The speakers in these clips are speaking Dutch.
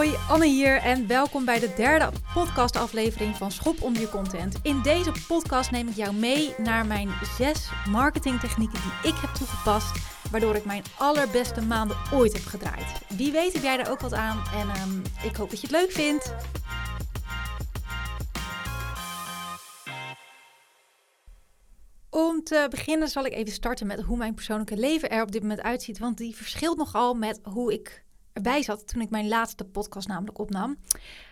Hoi, Anne hier en welkom bij de derde podcastaflevering van Schop om je content. In deze podcast neem ik jou mee naar mijn zes marketingtechnieken die ik heb toegepast, waardoor ik mijn allerbeste maanden ooit heb gedraaid. Wie weet heb jij er ook wat aan en ehm, ik hoop dat je het leuk vindt. Om te beginnen zal ik even starten met hoe mijn persoonlijke leven er op dit moment uitziet, want die verschilt nogal met hoe ik erbij zat toen ik mijn laatste podcast namelijk opnam.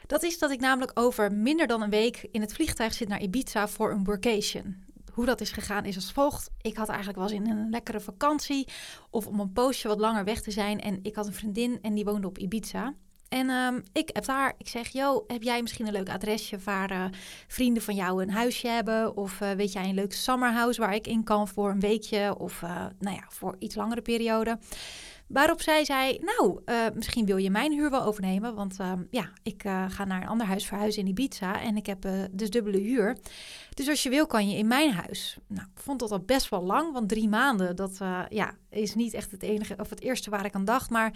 Dat is dat ik namelijk over minder dan een week in het vliegtuig zit naar Ibiza voor een workation. Hoe dat is gegaan is als volgt. Ik had eigenlijk wel eens in een lekkere vakantie of om een poosje wat langer weg te zijn. En ik had een vriendin en die woonde op Ibiza. En um, ik heb daar, ik zeg, yo, heb jij misschien een leuk adresje waar uh, vrienden van jou een huisje hebben? Of uh, weet jij een leuk summerhouse waar ik in kan voor een weekje of uh, nou ja, voor iets langere periode? Waarop zij zei, nou, uh, misschien wil je mijn huur wel overnemen. Want uh, ja, ik uh, ga naar een ander huis verhuizen in Ibiza en ik heb dus dubbele huur. Dus als je wil, kan je in mijn huis. Nou, ik vond dat al best wel lang, want drie maanden, dat ja, is niet echt het enige of het eerste waar ik aan dacht. Maar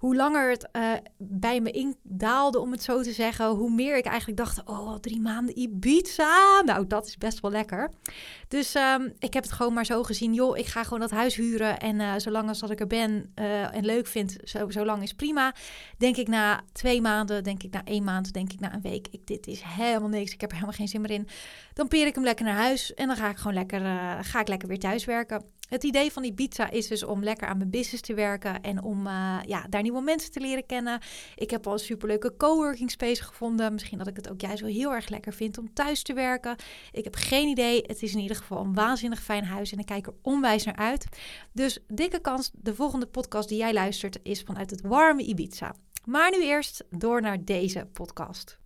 hoe langer het uh, bij me indaalde, om het zo te zeggen, hoe meer ik eigenlijk dacht: oh, drie maanden Ibiza. Nou, dat is best wel lekker. Dus um, ik heb het gewoon maar zo gezien: joh, ik ga gewoon dat huis huren. En uh, zolang als dat ik er ben uh, en leuk vind, zo, lang is prima. Denk ik na twee maanden, denk ik na één maand, denk ik na een week: ik, dit is helemaal niks. Ik heb er helemaal geen zin meer in. Dan peer ik hem lekker naar huis en dan ga ik gewoon lekker, ga ik lekker weer thuis werken. Het idee van die pizza is dus om lekker aan mijn business te werken en om uh, ja, daar nieuwe mensen te leren kennen. Ik heb al een superleuke coworking space gevonden. Misschien dat ik het ook juist wel heel erg lekker vind om thuis te werken. Ik heb geen idee. Het is in ieder geval een waanzinnig fijn huis en ik kijk er onwijs naar uit. Dus dikke kans, de volgende podcast die jij luistert is vanuit het warme Ibiza. Maar nu eerst door naar deze podcast.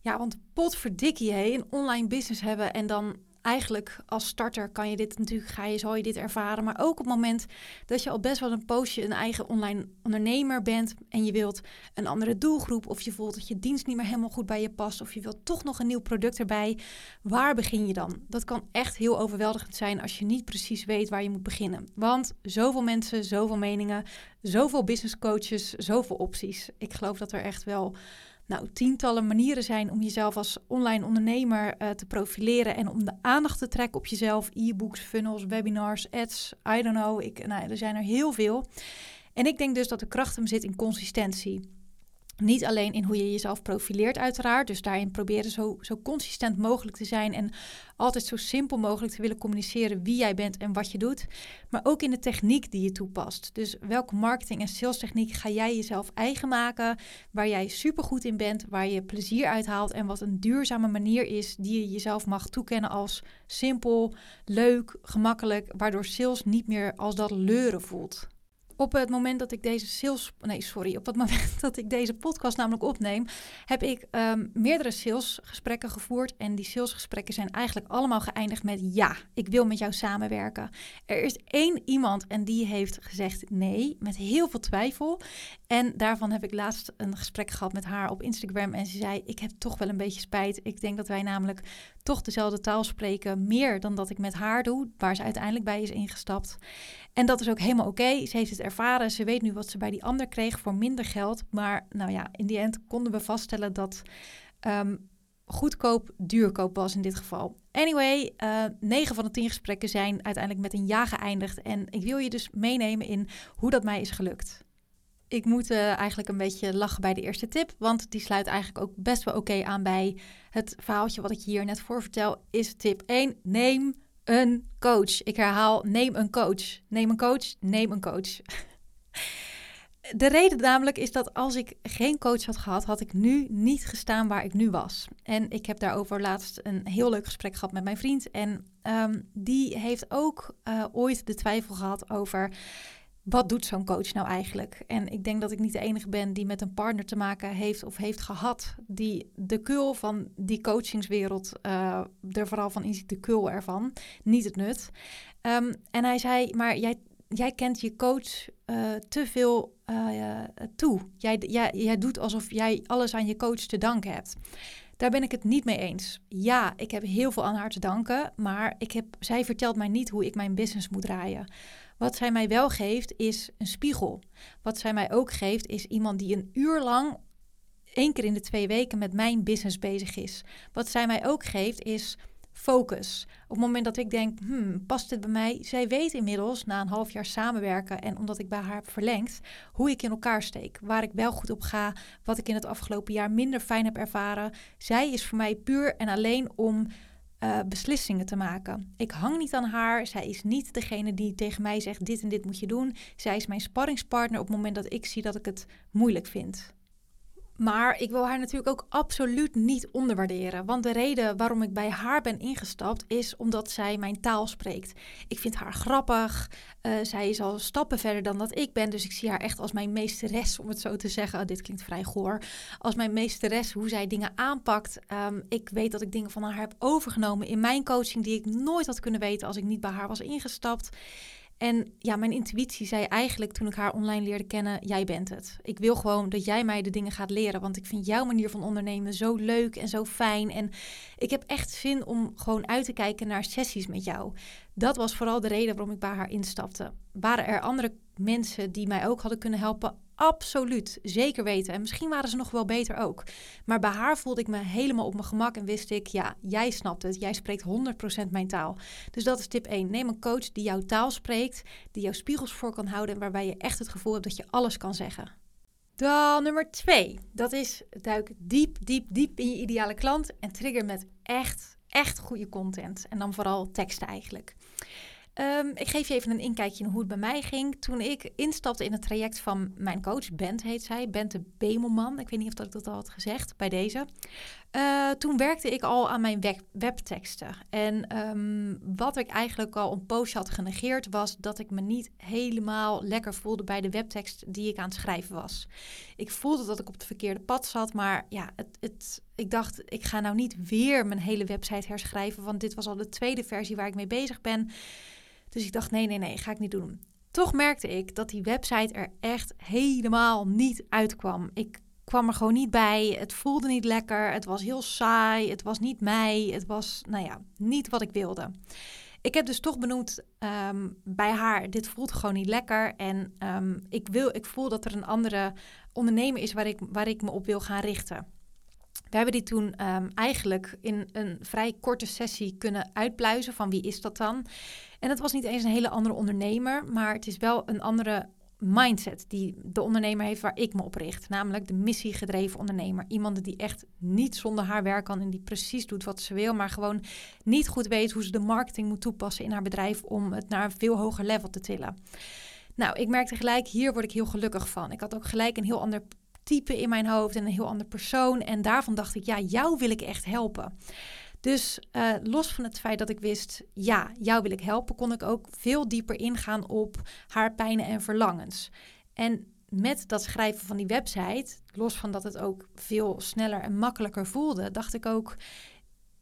Ja, want potverdikkie, hé, een online business hebben en dan eigenlijk als starter kan je dit natuurlijk, ga je, zal je dit ervaren. Maar ook op het moment dat je al best wel een poosje een eigen online ondernemer bent en je wilt een andere doelgroep of je voelt dat je dienst niet meer helemaal goed bij je past of je wilt toch nog een nieuw product erbij. Waar begin je dan? Dat kan echt heel overweldigend zijn als je niet precies weet waar je moet beginnen. Want zoveel mensen, zoveel meningen, zoveel business coaches, zoveel opties. Ik geloof dat er echt wel nou, tientallen manieren zijn om jezelf als online ondernemer uh, te profileren en om de aandacht te trekken op jezelf. E-books, funnels, webinars, ads, I don't know. Ik, nou, er zijn er heel veel. En ik denk dus dat de kracht hem zit in consistentie. Niet alleen in hoe je jezelf profileert, uiteraard. Dus daarin proberen zo, zo consistent mogelijk te zijn en altijd zo simpel mogelijk te willen communiceren wie jij bent en wat je doet. Maar ook in de techniek die je toepast. Dus welke marketing- en sales techniek ga jij jezelf eigen maken, waar jij supergoed in bent, waar je plezier uit haalt en wat een duurzame manier is die je jezelf mag toekennen als simpel, leuk, gemakkelijk, waardoor sales niet meer als dat leuren voelt op het moment dat ik deze sales, nee, sorry, op het moment dat ik deze podcast namelijk opneem, heb ik um, meerdere salesgesprekken gevoerd. En die salesgesprekken zijn eigenlijk allemaal geëindigd met ja, ik wil met jou samenwerken. Er is één iemand en die heeft gezegd nee, met heel veel twijfel. En daarvan heb ik laatst een gesprek gehad met haar op Instagram. En ze zei: Ik heb toch wel een beetje spijt. Ik denk dat wij namelijk toch dezelfde taal spreken. Meer dan dat ik met haar doe, waar ze uiteindelijk bij is ingestapt. En dat is ook helemaal oké. Ze heeft het ervaren. Ze weet nu wat ze bij die ander kreeg voor minder geld. Maar nou ja, in die end konden we vaststellen dat um, goedkoop duurkoop was in dit geval. Anyway, uh, eh, 9 van de 10 gesprekken zijn uiteindelijk met een ja geëindigd. En ik wil je dus meenemen in hoe dat mij is gelukt. Ik moet uh, eigenlijk een beetje lachen bij de eerste tip, want die sluit eigenlijk ook best wel oké aan bij het verhaaltje wat ik hier net voor vertel. Is tip 1: neem een coach. Ik herhaal, neem een coach. Neem een coach, neem een coach. De reden namelijk is dat als ik geen coach had gehad, had ik nu niet gestaan waar ik nu was. En ik heb daarover laatst een heel leuk gesprek gehad met mijn vriend. En um, die heeft ook uh, ooit de twijfel gehad over wat doet zo'n coach nou eigenlijk? En ik denk dat ik niet de enige ben die met een partner te maken heeft of heeft gehad, die de kul van die coachingswereld uh, er vooral van inziet, de kul ervan, niet het nut. Um, en hij zei, maar jij, jij kent je coach uh, te veel uh, toe. Jij, jij, jij doet alsof jij alles aan je coach te danken hebt. Daar ben ik het niet mee eens. Ja, ik heb heel veel aan haar te danken, maar ik heb, zij vertelt mij niet hoe ik mijn business moet draaien. Wat zij mij wel geeft, is een spiegel. Wat zij mij ook geeft, is iemand die een uur lang één keer in de twee weken met mijn business bezig is. Wat zij mij ook geeft is focus. Op het moment dat ik denk, hmm, past dit bij mij? Zij weet inmiddels, na een half jaar samenwerken en omdat ik bij haar heb verlengd, hoe ik in elkaar steek. Waar ik wel goed op ga, wat ik in het afgelopen jaar minder fijn heb ervaren. Zij is voor mij puur en alleen om uh, beslissingen te maken. Ik hang niet aan haar. Zij is niet degene die tegen mij zegt: dit en dit moet je doen. Zij is mijn sparringspartner op het moment dat ik zie dat ik het moeilijk vind. Maar ik wil haar natuurlijk ook absoluut niet onderwaarderen. Want de reden waarom ik bij haar ben ingestapt is omdat zij mijn taal spreekt. Ik vind haar grappig. Uh, zij is al stappen verder dan dat ik ben. Dus ik zie haar echt als mijn meesteres, om het zo te zeggen. Oh, dit klinkt vrij goor. Als mijn meesteres, hoe zij dingen aanpakt. Um, ik weet dat ik dingen van haar heb overgenomen in mijn coaching die ik nooit had kunnen weten als ik niet bij haar was ingestapt. En ja, mijn intuïtie zei eigenlijk toen ik haar online leerde kennen: jij bent het. Ik wil gewoon dat jij mij de dingen gaat leren, want ik vind jouw manier van ondernemen zo leuk en zo fijn. En ik heb echt zin om gewoon uit te kijken naar sessies met jou. Dat was vooral de reden waarom ik bij haar instapte. Waren er andere mensen die mij ook hadden kunnen helpen? Absoluut, zeker weten. En misschien waren ze nog wel beter ook. Maar bij haar voelde ik me helemaal op mijn gemak en wist ik, ja, jij snapt het. Jij spreekt 100% mijn taal. Dus dat is tip 1. Neem een coach die jouw taal spreekt, die jouw spiegels voor kan houden en waarbij je echt het gevoel hebt dat je alles kan zeggen. Dan nummer 2. Dat is duik diep, diep, diep in je ideale klant en trigger met echt, echt goede content. En dan vooral teksten eigenlijk. Um, ik geef je even een inkijkje in hoe het bij mij ging. Toen ik instapte in het traject van mijn coach, Bent heet zij, Bent de Bemelman. Ik weet niet of ik dat al had gezegd bij deze. Uh, toen werkte ik al aan mijn web webteksten. En um, wat ik eigenlijk al een poosje had genegeerd, was dat ik me niet helemaal lekker voelde bij de webtekst die ik aan het schrijven was. Ik voelde dat ik op het verkeerde pad zat, maar ja, het, het, ik dacht, ik ga nou niet weer mijn hele website herschrijven, want dit was al de tweede versie waar ik mee bezig ben. Dus ik dacht, nee, nee, nee, ga ik niet doen. Toch merkte ik dat die website er echt helemaal niet uitkwam. Ik kwam er gewoon niet bij. Het voelde niet lekker. Het was heel saai. Het was niet mij. Het was, nou ja, niet wat ik wilde. Ik heb dus toch benoemd ehm, bij haar, dit voelt gewoon niet lekker. En um, ik, wil, ik voel dat er een andere ondernemer is waar ik, waar ik me op wil gaan richten. We hebben die toen um, eigenlijk in een vrij korte sessie kunnen uitpluizen van wie is dat dan. En het was niet eens een hele andere ondernemer, maar het is wel een andere mindset die de ondernemer heeft waar ik me op richt. Namelijk de missiegedreven ondernemer. Iemand die echt niet zonder haar werk kan en die precies doet wat ze wil, maar gewoon niet goed weet hoe ze de marketing moet toepassen in haar bedrijf om het naar een veel hoger level te tillen. Nou, ik merkte gelijk, hier word ik heel gelukkig van. Ik had ook gelijk een heel ander type in mijn hoofd en een heel ander persoon. En daarvan dacht ik, ja, jou wil ik echt helpen. Dus uh, los van het feit dat ik wist, ja, jou wil ik helpen, kon ik ook veel dieper ingaan op haar pijnen en verlangens. En met dat schrijven van die website, los van dat het ook veel sneller en makkelijker voelde, dacht ik ook: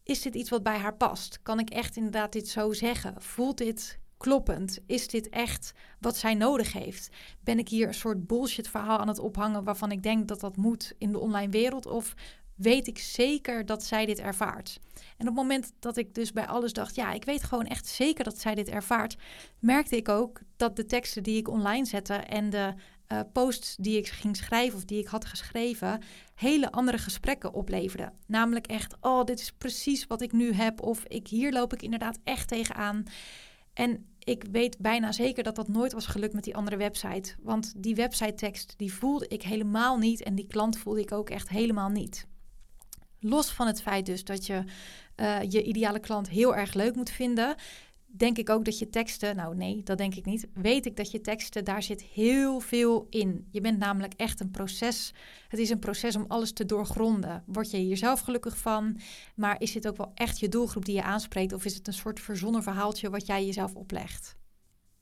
is dit iets wat bij haar past? Kan ik echt inderdaad dit zo zeggen? Voelt dit kloppend? Is dit echt wat zij nodig heeft? Ben ik hier een soort bullshit verhaal aan het ophangen waarvan ik denk dat dat moet in de online wereld? Of weet ik zeker dat zij dit ervaart? En op het moment dat ik dus bij alles dacht, ja, ik weet gewoon echt zeker dat zij dit ervaart, merkte ik ook dat de teksten die ik online zette en de uh, posts die ik ging schrijven of die ik had geschreven, hele andere gesprekken opleverden. Namelijk echt, oh, dit is precies wat ik nu heb of ik, hier loop ik inderdaad echt tegenaan. En ik weet bijna zeker dat dat nooit was gelukt met die andere website. Want die website tekst, die voelde ik helemaal niet en die klant voelde ik ook echt helemaal niet. Los van het feit dus dat je uh, je ideale klant heel erg leuk moet vinden, denk ik ook dat je teksten, nou nee, dat denk ik niet, weet ik dat je teksten, daar zit heel veel in. Je bent namelijk echt een proces. Het is een proces om alles te doorgronden. Word je hier zelf gelukkig van? Maar is dit ook wel echt je doelgroep die je aanspreekt? Of is het een soort verzonnen verhaaltje wat jij jezelf oplegt?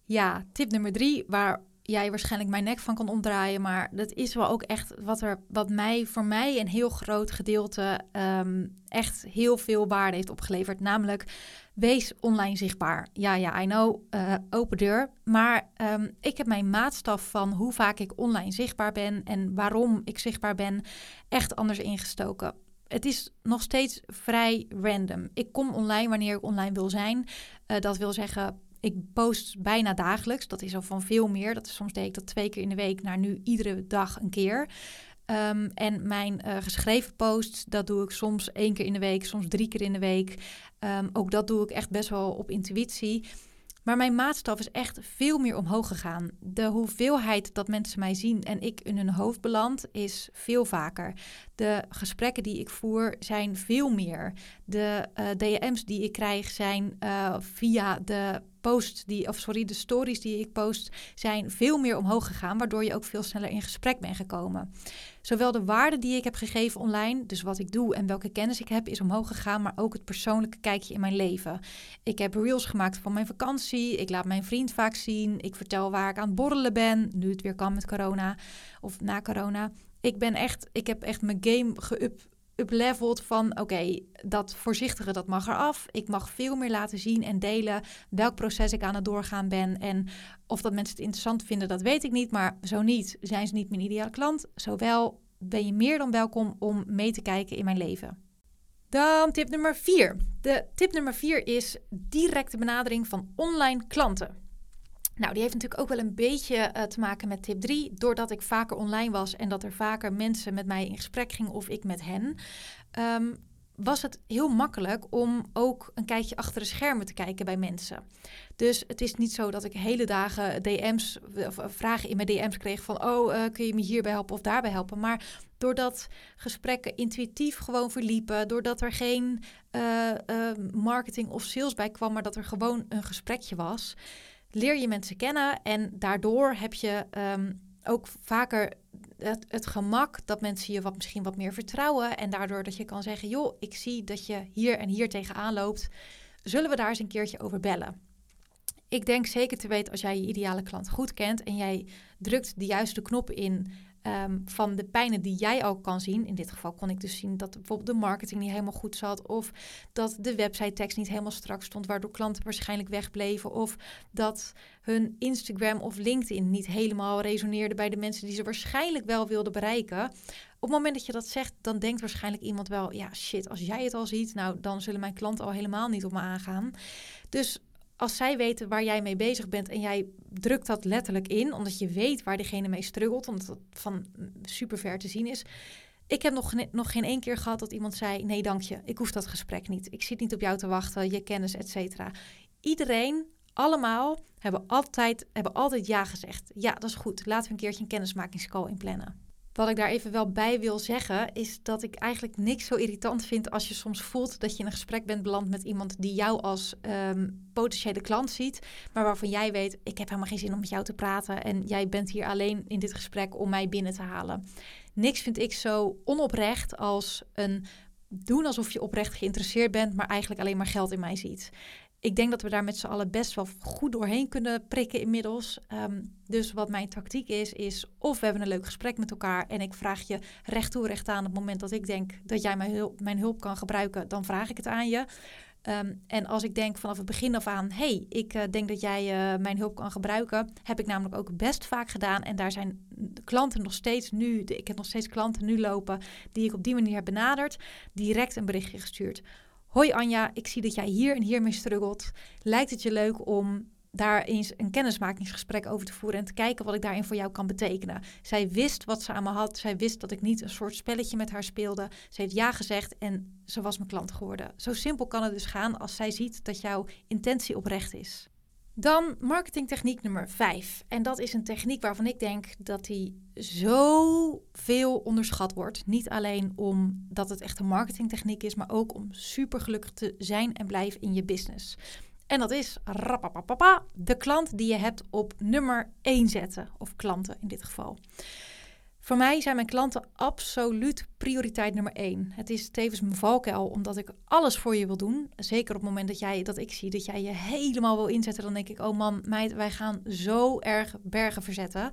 Ja, tip nummer drie, waar jij waarschijnlijk mijn nek van kan omdraaien. Maar dat is wel ook echt wat, er, wat mij voor mij een heel groot gedeelte um, echt heel veel waarde heeft opgeleverd. Namelijk, wees online zichtbaar. Ja, ja, I know, uh, open deur. Maar um, ik heb mijn maatstaf van hoe vaak ik online zichtbaar ben en waarom ik zichtbaar ben echt anders ingestoken. Het is nog steeds vrij random. Ik kom online wanneer ik online wil zijn. Uh, dat wil zeggen ik post bijna dagelijks. Dat is al van veel meer. Dat is, soms deed ik dat twee keer in de week naar nu iedere dag een keer. Ehm, en mijn uh, geschreven posts, dat doe ik soms één keer in de week, soms drie keer in de week. Um, ook dat doe ik echt best wel op intuïtie. Maar mijn maatstaf is echt veel meer omhoog gegaan. De hoeveelheid dat mensen mij zien en ik in hun hoofd beland is veel vaker. De gesprekken die ik voer zijn veel meer. De uh, DM's die ik krijg zijn uh, via de posts die, of sorry, de stories die ik post, zijn veel meer omhoog gegaan, waardoor je ook veel sneller in gesprek bent gekomen. Zowel de waarde die ik heb gegeven online, dus wat ik doe en welke kennis ik heb, is omhoog gegaan, maar ook het persoonlijke kijkje in mijn leven. Ik heb reels gemaakt van mijn vakantie, ik laat mijn vriend vaak zien, ik vertel waar ik aan het borrelen ben, nu het weer kan met corona of na corona. Ik ben echt, ik heb echt mijn game geup upleveld van oké, dat voorzichtige dat mag eraf. Ik mag veel meer laten zien en delen welk proces ik aan het doorgaan ben. En of dat mensen het interessant vinden, dat weet ik niet. Maar zo niet, zijn ze niet mijn ideale klant. Zowel ben je meer dan welkom om mee te kijken in mijn leven. Dan tip nummer vier. De tip nummer vier is directe benadering van online klanten. Nou, die heeft natuurlijk ook wel een beetje uh, te maken met tip 3. Doordat ik vaker online was en dat er vaker mensen met mij in gesprek gingen of ik met hen, um, was het heel makkelijk om ook een kijkje achter de schermen te kijken bij mensen. Dus het is niet zo dat ik hele dagen DM's of vragen in mijn DM's kreeg van oh, kun je me hierbij helpen of daarbij helpen. Maar doordat gesprekken intuïtief gewoon verliepen, doordat er geen marketing of sales bij kwam, maar dat er gewoon een gesprekje was leer je mensen kennen en daardoor heb je um, ook vaker het, het, gemak dat mensen je wat, misschien wat meer vertrouwen. En daardoor dat je kan zeggen: joh, ik zie dat je hier en hier tegenaan loopt. Zullen we daar eens een keertje over bellen? Ik denk zeker te weten als jij je ideale klant goed kent en jij drukt de juiste knop in Ehm, van de pijnen die jij ook kan zien. In dit geval kon ik dus zien dat bijvoorbeeld de marketing niet helemaal goed zat. Of dat de website tekst niet helemaal strak stond, waardoor klanten waarschijnlijk wegbleven. Of dat hun Instagram of LinkedIn niet helemaal resoneerde bij de mensen die ze waarschijnlijk wel wilden bereiken. Op het moment dat je dat zegt, dan denkt waarschijnlijk iemand wel: ja, shit, als jij het al ziet, nou dan zullen mijn klanten al helemaal niet op me aangaan. Dus als zij weten waar jij mee bezig bent en jij drukt dat letterlijk in, omdat je weet waar diegene mee struggelt, omdat het van super ver te zien is. Ik heb nog, nog geen één keer gehad dat iemand zei: Nee, dank je, ik hoef dat gesprek niet. Ik zit niet op jou te wachten, je kennis, et cetera. Iedereen, allemaal, hebben altijd, hebben altijd ja gezegd. Ja, dat is goed. Laten we een keertje een kennismakingscall inplannen. Wat ik daar even wel bij wil zeggen, is dat ik eigenlijk niks zo irritant vind als je soms voelt dat je in een gesprek bent beland met iemand die jou als um, potentiële klant ziet, maar waarvan jij weet, ik heb helemaal geen zin om met jou te praten en jij bent hier alleen in dit gesprek om mij binnen te halen. Niks vind ik zo onoprecht als een doen alsof je oprecht geïnteresseerd bent, maar eigenlijk alleen maar geld in mij ziet ik denk dat we daar met z'n allen best wel goed doorheen kunnen prikken inmiddels. Um, dus wat mijn tactiek is, is of we hebben een leuk gesprek met elkaar en ik vraag je recht toe recht aan op het moment dat ik denk dat jij mijn hulp, mijn hulp kan gebruiken, dan vraag ik het aan je. Um, en als ik denk vanaf het begin af aan, hey, ik uh, denk dat jij uh, mijn hulp kan gebruiken, heb ik namelijk ook best vaak gedaan. En daar zijn klanten nog steeds nu, ik heb nog steeds klanten nu lopen die ik op die manier heb benaderd, direct een berichtje gestuurd. Hoi Anja, ik zie dat jij hier en hier mee struggelt. Lijkt het je leuk om daar eens een kennismakingsgesprek over te voeren en te kijken wat ik daarin voor jou kan betekenen. Zij wist wat ze aan me had. Zij wist dat ik niet een soort spelletje met haar speelde. Ze heeft ja gezegd en ze was mijn klant geworden. Zo simpel kan het dus gaan als zij ziet dat jouw intentie oprecht is. Dan marketingtechniek nummer 5. En dat is een techniek waarvan ik denk dat die zo veel onderschat wordt. Niet alleen omdat het echt een marketingtechniek is, maar ook om super gelukkig te zijn en blijven in je business. En dat is de klant die je hebt op nummer 1 zetten. Of klanten in dit geval. Voor mij zijn mijn klanten absoluut prioriteit nummer één. Het is tevens mijn valkuil, omdat ik alles voor je wil doen. Zeker op het moment dat, jij, dat ik zie dat jij je helemaal wil inzetten, dan denk ik, oh man, meid, wij gaan zo erg bergen verzetten.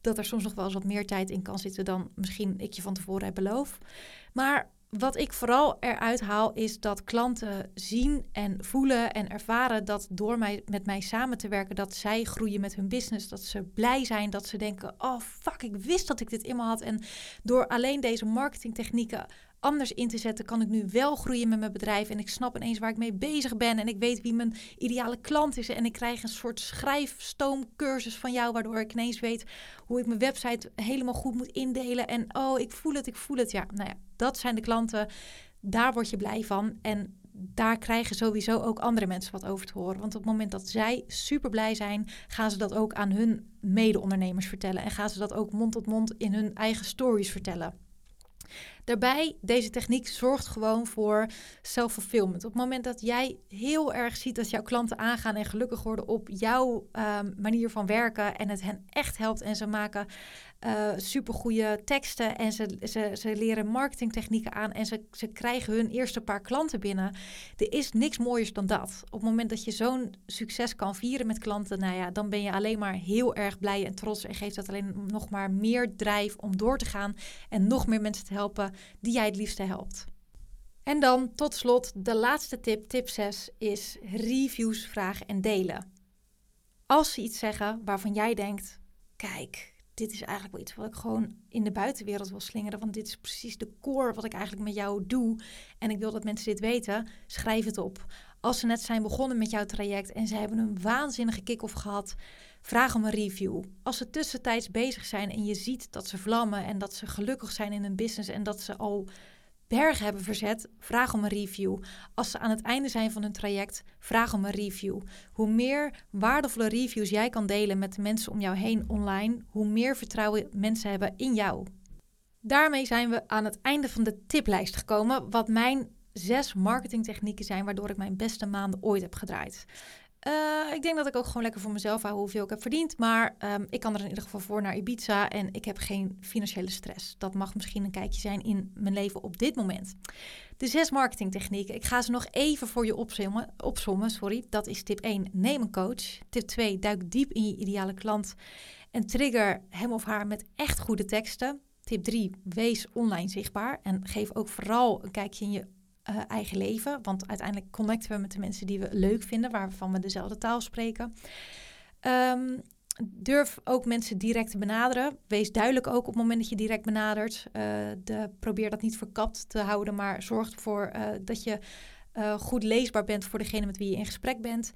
Dat er soms nog wel eens wat meer tijd in kan zitten dan misschien ik je van tevoren heb beloofd. Maar wat ik vooral eruit haal is dat klanten zien en voelen en ervaren dat door mij, met mij samen te werken, dat zij groeien met hun business. Dat ze blij zijn, dat ze denken, oh fuck, ik wist dat ik dit in me had. En door alleen deze marketingtechnieken anders in te zetten? Kan ik nu wel groeien met mijn bedrijf? En ik snap ineens waar ik mee bezig ben. En ik weet wie mijn ideale klant is. En ik krijg een soort schrijfstoomcursus van jou, waardoor ik ineens weet hoe ik mijn website helemaal goed moet indelen. En oh, ik voel het, ik voel het. Ja, nou ja, dat zijn de klanten. Daar word je blij van. En daar krijgen sowieso ook andere mensen wat over te horen. Want op het moment dat zij super blij zijn, gaan ze dat ook aan hun mede-ondernemers vertellen. En gaan ze dat ook mond tot mond in hun eigen stories vertellen. Daarbij, deze techniek zorgt gewoon voor self-fulfillment. Op het moment dat jij heel erg ziet dat jouw klanten aangaan en gelukkig worden op jouw um, manier van werken en het hen echt helpt en ze maken uh, supergoeie teksten en ze, ze, ze leren marketingtechnieken aan en ze, ze krijgen hun eerste paar klanten binnen. Er is niks mooiers dan dat. Op het moment dat je zo'n succes kan vieren met klanten, nou ja, dan ben je alleen maar heel erg blij en trots en geeft dat alleen nog maar meer drijf om door te gaan en nog meer mensen te helpen die jij het liefste helpt. En dan tot slot de laatste tip, tip 6, is reviews vragen en delen. Als ze iets zeggen waarvan jij denkt, kijk, dit is eigenlijk wel iets wat ik gewoon in de buitenwereld wil slingeren. Want dit is precies de core wat ik eigenlijk met jou doe. En ik wil dat mensen dit weten. Schrijf het op. Als ze net zijn begonnen met jouw traject en ze hebben een waanzinnige kick-off gehad, vraag om een review. Als ze tussentijds bezig zijn en je ziet dat ze vlammen en dat ze gelukkig zijn in hun business en dat ze al bergen hebben verzet, vraag om een review. Als ze aan het einde zijn van hun traject, vraag om een review. Hoe meer waardevolle reviews jij kan delen met de mensen om jou heen online, hoe meer vertrouwen mensen hebben in jou. Daarmee zijn we aan het einde van de tiplijst gekomen, wat mijn zes marketingtechnieken zijn waardoor ik mijn beste maanden ooit heb gedraaid. Uh, ik denk dat ik ook gewoon lekker voor mezelf hou hoeveel ik heb verdiend. Maar um, ik kan er in ieder geval voor naar Ibiza en ik heb geen financiële stress. Dat mag misschien een kijkje zijn in mijn leven op dit moment. De zes marketingtechnieken. Ik ga ze nog even voor je opzommen. opzommen sorry. Dat is tip 1, neem een coach. Tip 2, duik diep in je ideale klant en trigger hem of haar met echt goede teksten. Tip 3, wees online zichtbaar en geef ook vooral een kijkje in je uh, eigen leven. Want uiteindelijk connecten we met de mensen die we leuk vinden, waarvan we dezelfde taal spreken. Um, durf ook mensen direct te benaderen. Wees duidelijk ook op het moment dat je direct benadert. Uh, de, probeer dat niet verkapt te houden, maar zorg ervoor uh, dat je goed leesbaar bent voor degene met wie je in gesprek bent.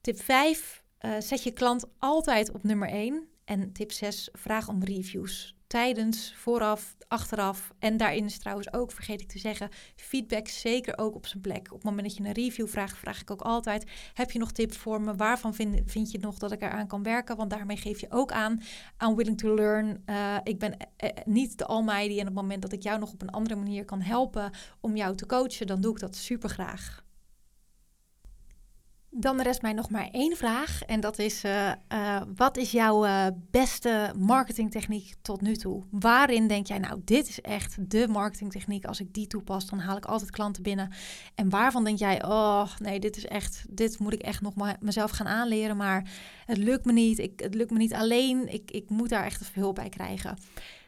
Tip 5. zet je klant altijd op nummer 1. En tip 6. Vraag om reviews tijdens, vooraf, achteraf. En daarin is trouwens ook, vergeet ik te zeggen, feedback zeker ook op zijn plek. Op het moment dat je een review vraagt, vraag ik ook altijd: heb je nog tips voor me? Waarvan vind, vind je nog dat ik eraan kan werken? Want daarmee geef je ook aan: I'm willing to learn. Uh, ik ben uh, niet de almighty. En op het moment dat ik jou nog op een andere manier kan helpen om jou te coachen, dan doe ik dat super graag. Dan rest mij nog maar één vraag. En dat is: uh, uh, wat is jouw uh, beste marketingtechniek tot nu toe? Waarin denk jij, nou, dit is echt de marketingtechniek. Als ik die toepas, dan haal ik altijd klanten binnen. En waarvan denk jij, oh nee, dit is echt, dit moet ik echt nog maar mezelf gaan aanleren. Maar het lukt me niet. Ik, het lukt me niet alleen. Ik, ik moet daar echt hulp bij krijgen.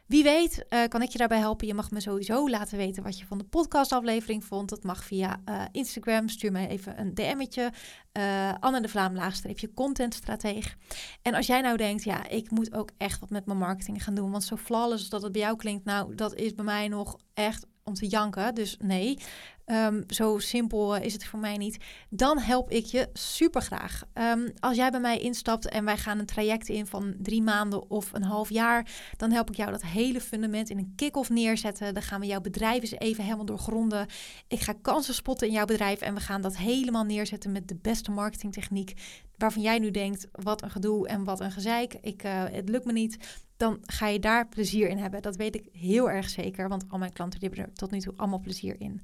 Wie weet, uh, kan ik je daarbij helpen. Je mag me sowieso laten weten wat je van de podcastaflevering vond. Dat mag via uh, Instagram. Stuur mij even een DM'tje. Uh, Anne de Vlaam, laagstreepje contentstrateeg. En als jij nou denkt, ja, ik moet ook echt wat met mijn marketing gaan doen. Want zo flawless dat het bij jou klinkt, nou, dat is bij mij nog echt om te janken. Dus nee, um, zo simpel is het voor mij niet. Dan help ik je super graag. Um, als jij bij mij instapt en wij gaan een traject in van drie maanden of een half jaar, dan help ik jou dat hele fundament in een kick-off neerzetten. Dan gaan we jouw bedrijf eens even helemaal doorgronden. Ik ga kansen spotten in jouw bedrijf en we gaan dat helemaal neerzetten met de beste marketingtechniek. Waarvan jij nu denkt, wat een gedoe en wat een gezeik. Ik, uh, het lukt me niet dan ga je daar plezier in hebben. Dat weet ik heel erg zeker, want al mijn klanten hebben er tot nu toe allemaal plezier in.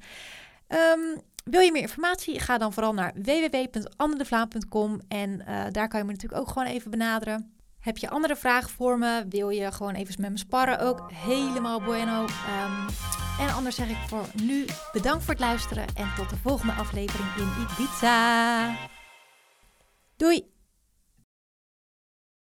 Um, wil je meer informatie? Ga dan vooral naar www.annedevlaam.com en uh, daar kan je me natuurlijk ook gewoon even benaderen. Heb je andere vragen voor me? Wil je gewoon even met me sparren? Ook helemaal bueno. Um, en anders zeg ik voor nu bedankt voor het luisteren en tot de volgende aflevering in Ibiza. Doei!